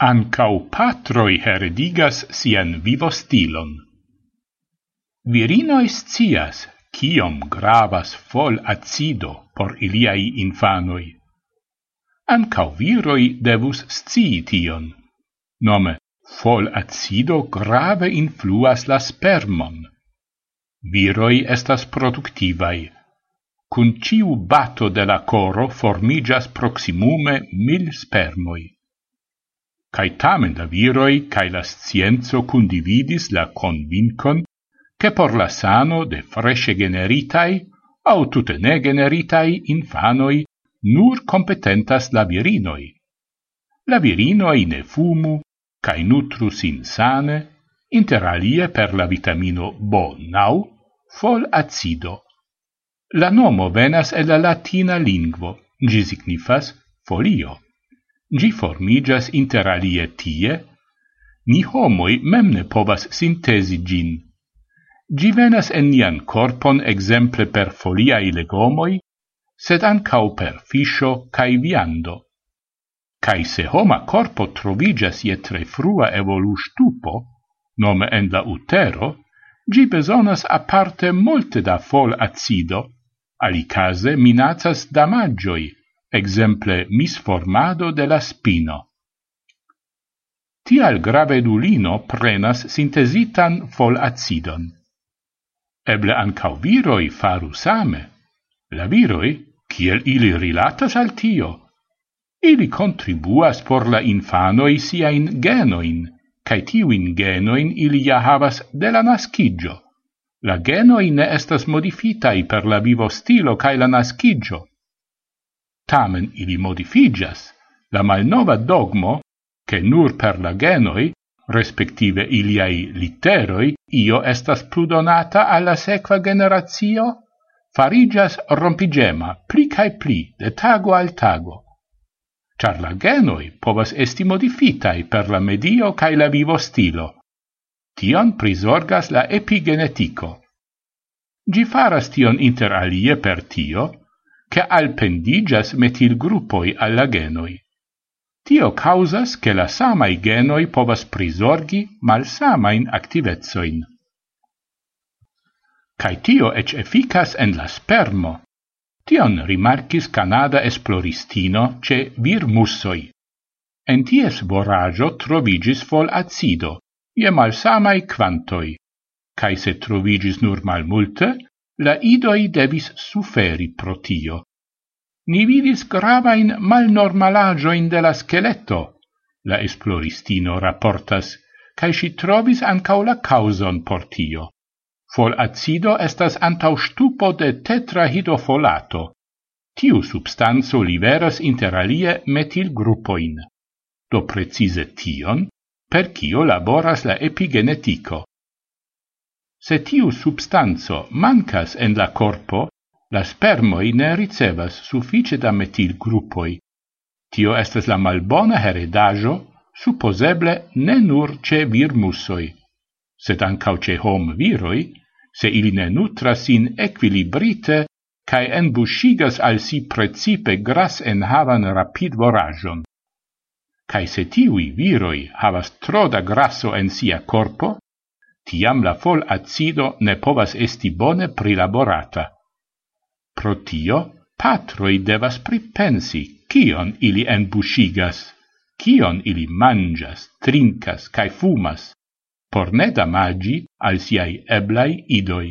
Ancau patroi heredigas sian vivostilon. Virinoi scias, kiom gravas fol acido por iliai infanoi. Ancau viroi devus scii tion. Nome, fol acido grave influas la spermon. Viroi estas productivai. Cun ciu bato de la coro formigas proximume mil spermoi cae tamen la viroi cae la scienzo condividis la convincon che por la sano de fresce generitai au tute ne generitai infanoi nur competentas la virinoi. La virinoi ne fumu, cae nutrus insane, inter alie per la vitamino B9, fol acido. La nomo venas e la latina lingvo, gi signifas folio. Gi formigas interalie tie, ni homoi mem ne povas sintesi gin. Gi venas en nian corpon exemple per foliai legomoi, sed ancau per fiscio cae viando. Cae se homa corpo trovigas je tre frua evolustupo, nome en la utero, gi besonas aparte molte da fol acido, alicase minacas damagioi, exemple misformado de la spino. Tial gravedulino prenas sintesitan folacidon. Eble ancau viroi faru same. La viroi, kiel ili rilatas al tio, ili contribuas por la infanoi siain genoin, cae tiuin genoin ili ja havas de la nascigio. La genoi ne estas modifitai per la vivo stilo cae la nascigio, Tamen ili modifigas. La malnova dogmo, che nur per la genoi, respektive iliai literoi, io estas pludonata alla sequa generatio, farigas rompigema pli cae pli de tago al tago. Char la genoi povas esti modifitai per la medio cae la vivo stilo. Tion prisorgas la epigenetico. Gi faras tion inter alie per tio, che alpendigas metil gruppoi alla genoi. Tio causas che la samai genoi povas prisorgi mal samain activezoin. Cai tio ec efficas en la spermo. Tion rimarcis Canada esploristino ce vir mussoi. En ties voraggio trovigis fol acido, je malsamai quantoi, Cai se trovigis nur mal multe, La idoi devis suferi pro tio. Ni vidis gravain malnormalagioin de la scheletto, la esploristino rapportas, cae si trovis ancau la causon por tio. Fol acido estas antau stupo de tetrahidofolato. Tiu substanzo liveras interalie metil gruppoin. Do precise tion, per cio laboras la epigenetico. Se tiu substanzo mancas en la corpo, la spermoi ne ricevas suffice da metil gruppoi. Tio estes la malbona heredajo, supposeble ne nur ce virmusoi, sed ancau ce hom viroi, se ili ne nutras in equilibrite cae embuscigas al si precipe gras en havan rapid voragion. Cae se tiui viroi havas tro da grasso en sia corpo, tiam la fol acido ne povas esti bone prilaborata. Pro tio, patroi devas pripensi kion ili enbusigas, kion ili mangias, trincas cae fumas, por ne damagi al siai eblai idoi.